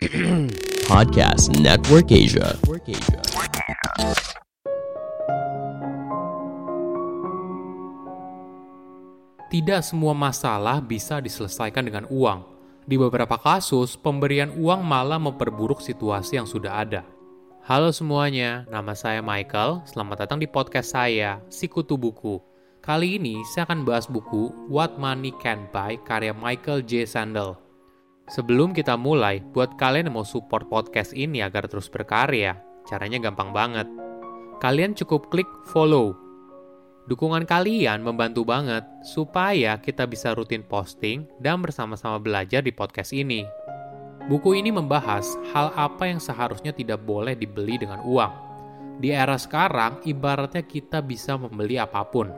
Podcast Network Asia. Tidak semua masalah bisa diselesaikan dengan uang. Di beberapa kasus, pemberian uang malah memperburuk situasi yang sudah ada. Halo semuanya, nama saya Michael. Selamat datang di podcast saya, Sikutu Buku. Kali ini saya akan bahas buku What Money Can Buy karya Michael J. Sandel. Sebelum kita mulai, buat kalian yang mau support podcast ini agar terus berkarya, caranya gampang banget. Kalian cukup klik follow. Dukungan kalian membantu banget supaya kita bisa rutin posting dan bersama-sama belajar di podcast ini. Buku ini membahas hal apa yang seharusnya tidak boleh dibeli dengan uang. Di era sekarang, ibaratnya kita bisa membeli apa pun.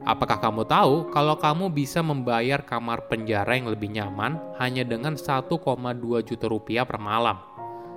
Apakah kamu tahu kalau kamu bisa membayar kamar penjara yang lebih nyaman hanya dengan 1,2 juta rupiah per malam?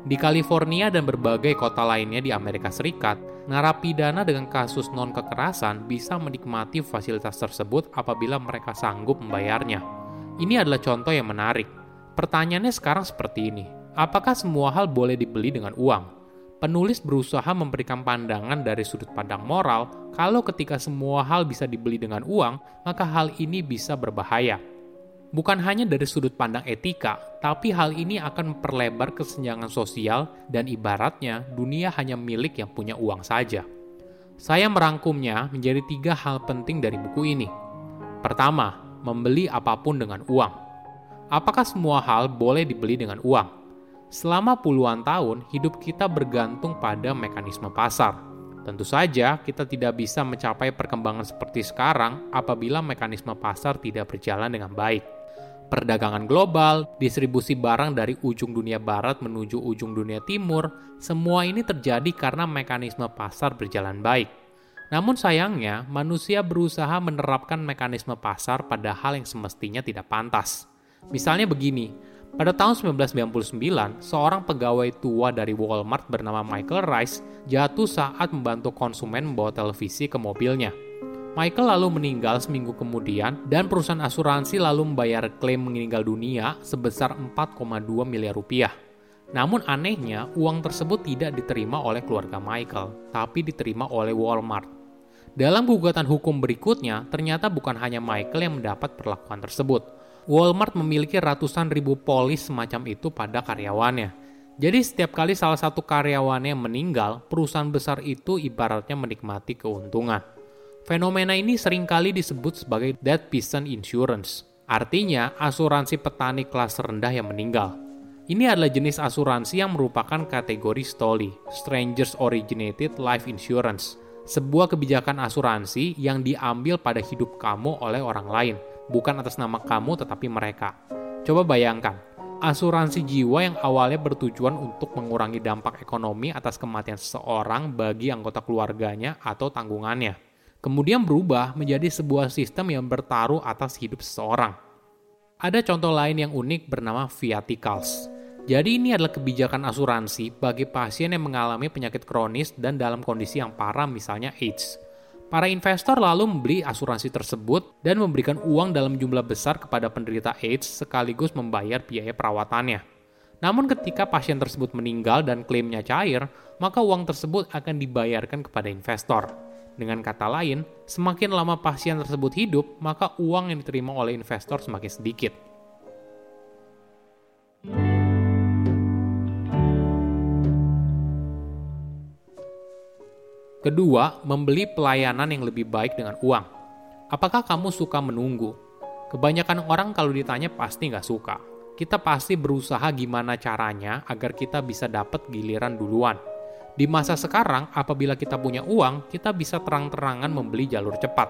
Di California dan berbagai kota lainnya di Amerika Serikat, narapidana dengan kasus non-kekerasan bisa menikmati fasilitas tersebut apabila mereka sanggup membayarnya. Ini adalah contoh yang menarik. Pertanyaannya sekarang seperti ini, apakah semua hal boleh dibeli dengan uang? Penulis berusaha memberikan pandangan dari sudut pandang moral kalau ketika semua hal bisa dibeli dengan uang, maka hal ini bisa berbahaya. Bukan hanya dari sudut pandang etika, tapi hal ini akan memperlebar kesenjangan sosial dan ibaratnya dunia hanya milik yang punya uang saja. Saya merangkumnya menjadi tiga hal penting dari buku ini. Pertama, membeli apa pun dengan uang. Apakah semua hal boleh dibeli dengan uang? Selama puluhan tahun, hidup kita bergantung pada mekanisme pasar. Tentu saja, kita tidak bisa mencapai perkembangan seperti sekarang apabila mekanisme pasar tidak berjalan dengan baik perdagangan global, distribusi barang dari ujung dunia barat menuju ujung dunia timur, semua ini terjadi karena mekanisme pasar berjalan baik. Namun sayangnya, manusia berusaha menerapkan mekanisme pasar pada hal yang semestinya tidak pantas. Misalnya begini, pada tahun 1999, seorang pegawai tua dari Walmart bernama Michael Rice jatuh saat membantu konsumen membawa televisi ke mobilnya. Michael lalu meninggal seminggu kemudian dan perusahaan asuransi lalu membayar klaim meninggal dunia sebesar 4,2 miliar rupiah. Namun anehnya, uang tersebut tidak diterima oleh keluarga Michael, tapi diterima oleh Walmart. Dalam gugatan hukum berikutnya, ternyata bukan hanya Michael yang mendapat perlakuan tersebut. Walmart memiliki ratusan ribu polis semacam itu pada karyawannya. Jadi setiap kali salah satu karyawannya meninggal, perusahaan besar itu ibaratnya menikmati keuntungan. Fenomena ini sering kali disebut sebagai dead peasant insurance, artinya asuransi petani kelas rendah yang meninggal. Ini adalah jenis asuransi yang merupakan kategori STOLI, Strangers Originated Life Insurance, sebuah kebijakan asuransi yang diambil pada hidup kamu oleh orang lain, bukan atas nama kamu tetapi mereka. Coba bayangkan, asuransi jiwa yang awalnya bertujuan untuk mengurangi dampak ekonomi atas kematian seseorang bagi anggota keluarganya atau tanggungannya kemudian berubah menjadi sebuah sistem yang bertaruh atas hidup seseorang. Ada contoh lain yang unik bernama Viaticals. Jadi ini adalah kebijakan asuransi bagi pasien yang mengalami penyakit kronis dan dalam kondisi yang parah misalnya AIDS. Para investor lalu membeli asuransi tersebut dan memberikan uang dalam jumlah besar kepada penderita AIDS sekaligus membayar biaya perawatannya. Namun ketika pasien tersebut meninggal dan klaimnya cair, maka uang tersebut akan dibayarkan kepada investor. Dengan kata lain, semakin lama pasien tersebut hidup, maka uang yang diterima oleh investor semakin sedikit. Kedua, membeli pelayanan yang lebih baik dengan uang. Apakah kamu suka menunggu? Kebanyakan orang kalau ditanya pasti nggak suka. Kita pasti berusaha gimana caranya agar kita bisa dapat giliran duluan. Di masa sekarang, apabila kita punya uang, kita bisa terang-terangan membeli jalur cepat.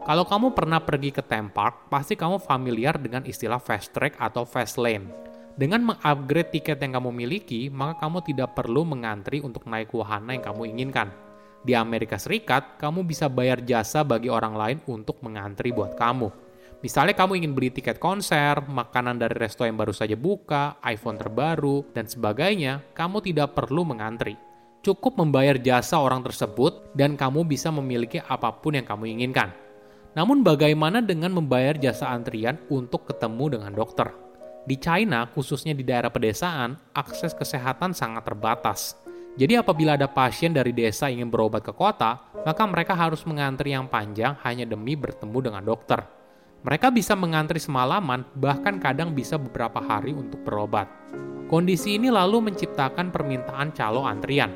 Kalau kamu pernah pergi ke theme park, pasti kamu familiar dengan istilah fast track atau fast lane. Dengan mengupgrade tiket yang kamu miliki, maka kamu tidak perlu mengantri untuk naik wahana yang kamu inginkan. Di Amerika Serikat, kamu bisa bayar jasa bagi orang lain untuk mengantri buat kamu. Misalnya kamu ingin beli tiket konser, makanan dari resto yang baru saja buka, iPhone terbaru, dan sebagainya, kamu tidak perlu mengantri. Cukup membayar jasa orang tersebut dan kamu bisa memiliki apa pun yang kamu inginkan. Namun bagaimana dengan membayar jasa antrian untuk ketemu dengan dokter? Di China, khususnya di daerah pedesaan, akses kesehatan sangat terbatas. Jadi apabila ada pasien dari desa ingin berobat ke kota, maka mereka harus mengantri yang panjang hanya demi bertemu dengan dokter. Mereka bisa mengantri semalaman, bahkan kadang bisa beberapa hari untuk berobat. Kondisi ini lalu menciptakan permintaan calo antrian.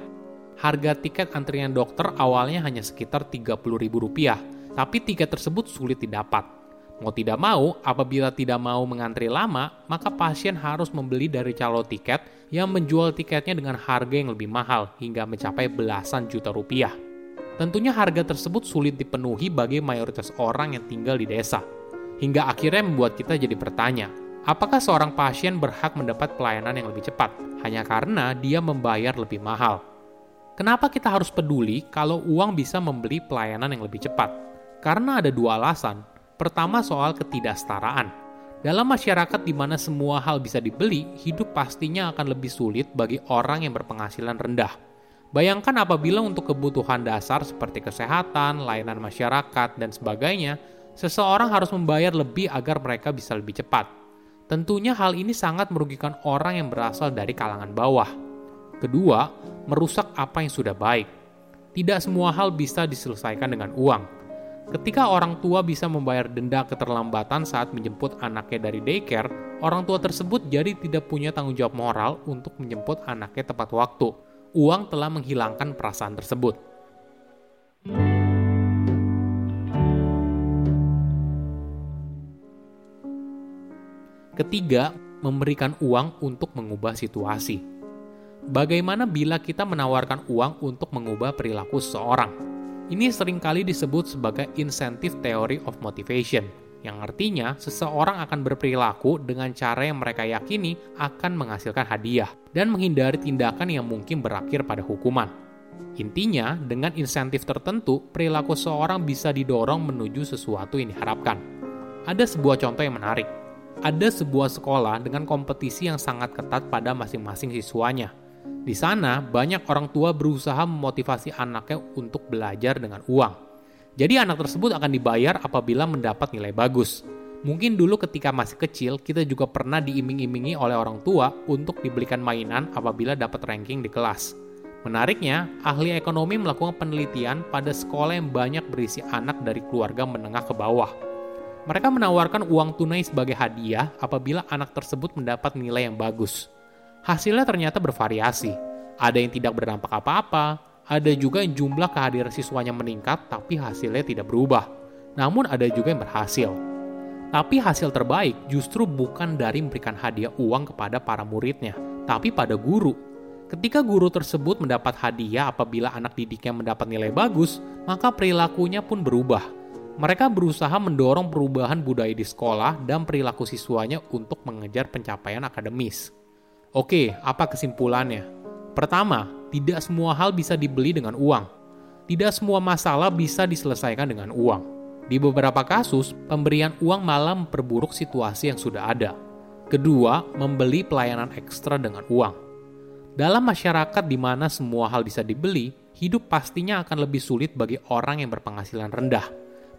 Harga tiket antrian dokter awalnya hanya sekitar Rp30.000, tapi tiket tersebut sulit didapat. Mau tidak mau, apabila tidak mau mengantri lama, maka pasien harus membeli dari calo tiket yang menjual tiketnya dengan harga yang lebih mahal hingga mencapai belasan juta rupiah. Tentunya harga tersebut sulit dipenuhi bagi mayoritas orang yang tinggal di desa. Hingga akhirnya membuat kita jadi bertanya, apakah seorang pasien berhak mendapat pelayanan yang lebih cepat hanya karena dia membayar lebih mahal? Kenapa kita harus peduli kalau uang bisa membeli pelayanan yang lebih cepat? Karena ada dua alasan. Pertama soal ketidaksetaraan. Dalam masyarakat di mana semua hal bisa dibeli, hidup pastinya akan lebih sulit bagi orang yang berpenghasilan rendah. Bayangkan apabila untuk kebutuhan dasar seperti kesehatan, layanan masyarakat, dan sebagainya, seseorang harus membayar lebih agar mereka bisa lebih cepat. Tentunya hal ini sangat merugikan orang yang berasal dari kalangan bawah. Kedua, merusak apa yang sudah baik. Tidak semua hal bisa diselesaikan dengan uang Ketika orang tua bisa membayar denda keterlambatan saat menjemput anaknya dari daycare, orang tua tersebut jadi tidak punya tanggung jawab moral untuk menjemput anaknya tepat waktu. Uang telah menghilangkan perasaan tersebut. Ketiga, memberikan uang untuk mengubah situasi. Bagaimana bila kita menawarkan uang untuk mengubah perilaku seseorang? Ini sering kali disebut sebagai incentive theory of motivation, yang artinya seseorang akan berperilaku dengan cara yang mereka yakini akan menghasilkan hadiah dan menghindari tindakan yang mungkin berakhir pada hukuman. Intinya, dengan insentif tertentu, perilaku seorang bisa didorong menuju sesuatu yang diharapkan. Ada sebuah contoh yang menarik. Ada sebuah sekolah dengan kompetisi yang sangat ketat pada masing-masing siswanya – di sana, banyak orang tua berusaha memotivasi anaknya untuk belajar dengan uang. Jadi anak tersebut akan dibayar apabila mendapat nilai bagus. Mungkin dulu ketika masih kecil, kita juga pernah diiming-imingi oleh orang tua untuk dibelikan mainan apabila dapat ranking di kelas. Menariknya, ahli ekonomi melakukan penelitian pada sekolah yang banyak berisi anak dari keluarga menengah ke bawah. Mereka menawarkan uang tunai sebagai hadiah apabila anak tersebut mendapat nilai yang bagus. Hasilnya ternyata bervariasi. Ada yang tidak berdampak apa-apa, ada juga yang jumlah kehadiran siswanya meningkat tapi hasilnya tidak berubah. Namun ada juga yang berhasil. Tapi hasil terbaik justru bukan dari memberikan hadiah uang kepada para muridnya, tapi pada guru. Ketika guru tersebut mendapat hadiah apabila anak didiknya mendapat nilai bagus, maka perilakunya pun berubah. Mereka berusaha mendorong perubahan budaya di sekolah dan perilaku siswanya untuk mengejar pencapaian akademis. Oke, apa kesimpulannya? Pertama, tidak semua hal bisa dibeli dengan uang. Tidak semua masalah bisa diselesaikan dengan uang. Di beberapa kasus, pemberian uang malah memperburuk situasi yang sudah ada. Kedua, membeli pelayanan ekstra dengan uang. Dalam masyarakat di mana semua hal bisa dibeli, hidup pastinya akan lebih sulit bagi orang yang berpenghasilan rendah.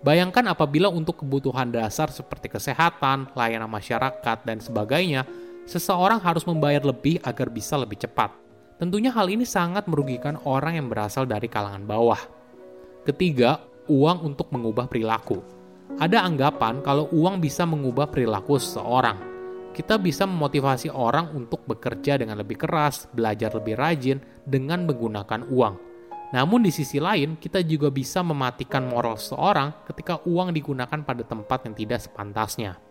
Bayangkan apabila untuk kebutuhan dasar seperti kesehatan, layanan masyarakat, dan sebagainya seseorang harus membayar lebih agar bisa lebih cepat. Tentunya hal ini sangat merugikan orang yang berasal dari kalangan bawah. Ketiga, uang untuk mengubah perilaku. Ada anggapan kalau uang bisa mengubah perilaku seseorang. Kita bisa memotivasi orang untuk bekerja dengan lebih keras, belajar lebih rajin dengan menggunakan uang. Namun di sisi lain, kita juga bisa mematikan moral seseorang ketika uang digunakan pada tempat yang tidak sepantasnya.